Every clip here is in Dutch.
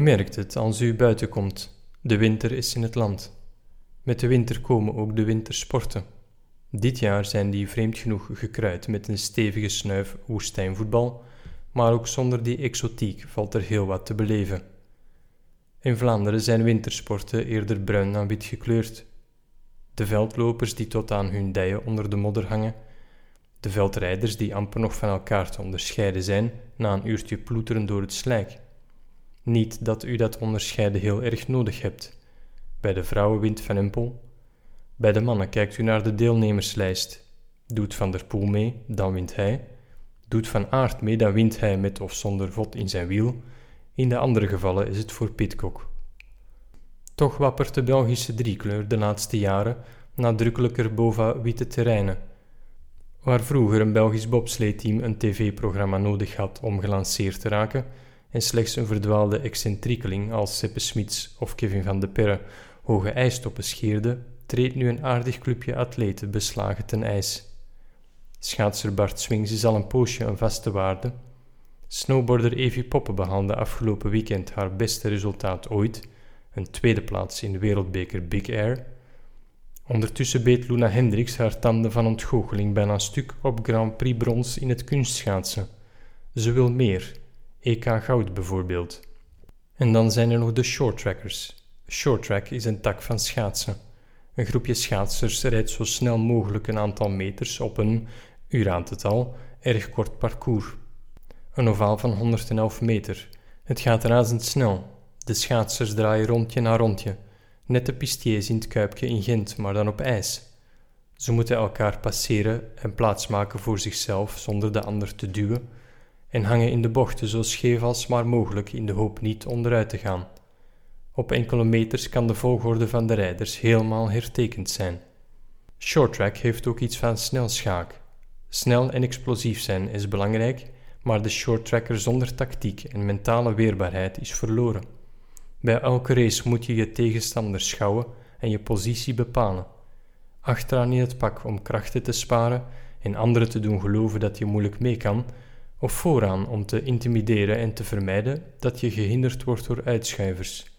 merkt het als u buiten komt. De winter is in het land. Met de winter komen ook de wintersporten. Dit jaar zijn die vreemd genoeg gekruid met een stevige snuif woestijnvoetbal, maar ook zonder die exotiek valt er heel wat te beleven. In Vlaanderen zijn wintersporten eerder bruin dan wit gekleurd. De veldlopers die tot aan hun dijen onder de modder hangen, de veldrijders die amper nog van elkaar te onderscheiden zijn na een uurtje ploeteren door het slijk. Niet dat u dat onderscheiden heel erg nodig hebt. Bij de vrouwen wint Van Empel. Bij de mannen kijkt u naar de deelnemerslijst. Doet Van der Poel mee, dan wint hij. Doet Van Aert mee, dan wint hij met of zonder vod in zijn wiel. In de andere gevallen is het voor Pitcock. Toch wappert de Belgische driekleur de laatste jaren nadrukkelijker boven witte terreinen. Waar vroeger een Belgisch bobsleeteam een tv-programma nodig had om gelanceerd te raken en slechts een verdwaalde excentriekeling als Seppe Smits of Kevin van de Perre hoge ijstoppen scheerde, treedt nu een aardig clubje atleten beslagen ten ijs. Schaatser Bart Swings is al een poosje een vaste waarde. Snowboarder Evie Poppen behaalde afgelopen weekend haar beste resultaat ooit, een tweede plaats in de wereldbeker Big Air. Ondertussen beet Luna Hendricks haar tanden van ontgoocheling bijna stuk op Grand Prix brons in het kunstschaatsen. Ze wil meer, EK goud bijvoorbeeld. En dan zijn er nog de shorttrackers. Shorttrack is een tak van schaatsen. Een groepje schaatsers rijdt zo snel mogelijk een aantal meters op een, u raadt het al, erg kort parcours. Een ovaal van 111 meter. Het gaat razendsnel. De schaatsers draaien rondje na rondje. Net de pistiers in het kuipje in Gent, maar dan op ijs. Ze moeten elkaar passeren en plaatsmaken voor zichzelf zonder de ander te duwen en hangen in de bochten zo scheef als maar mogelijk in de hoop niet onderuit te gaan. Op enkele meters kan de volgorde van de rijders helemaal hertekend zijn. Shorttrack heeft ook iets van snelschaak. Snel en explosief zijn is belangrijk, maar de shorttracker zonder tactiek en mentale weerbaarheid is verloren. Bij elke race moet je je tegenstander schouwen en je positie bepalen. Achteraan in het pak om krachten te sparen en anderen te doen geloven dat je moeilijk mee kan, of vooraan om te intimideren en te vermijden dat je gehinderd wordt door uitschuivers.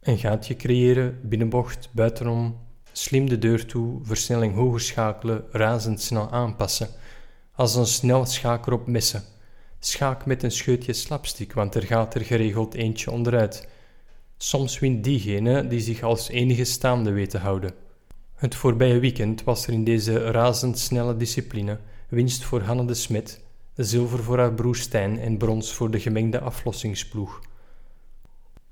Een gaatje creëren, binnenbocht, buitenom, slim de deur toe, versnelling hoger schakelen, razendsnel aanpassen, als een snelschaker op messen. Schaak met een scheutje slapstick, want er gaat er geregeld eentje onderuit. Soms wint diegene die zich als enige staande weet te houden. Het voorbije weekend was er in deze razendsnelle discipline winst voor Hanne de Smet, zilver voor haar broer en brons voor de gemengde aflossingsploeg.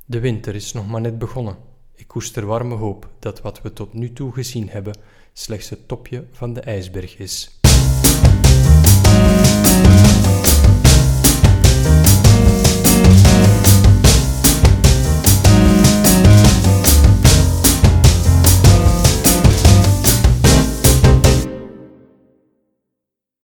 De winter is nog maar net begonnen. Ik koester warme hoop dat wat we tot nu toe gezien hebben slechts het topje van de ijsberg is.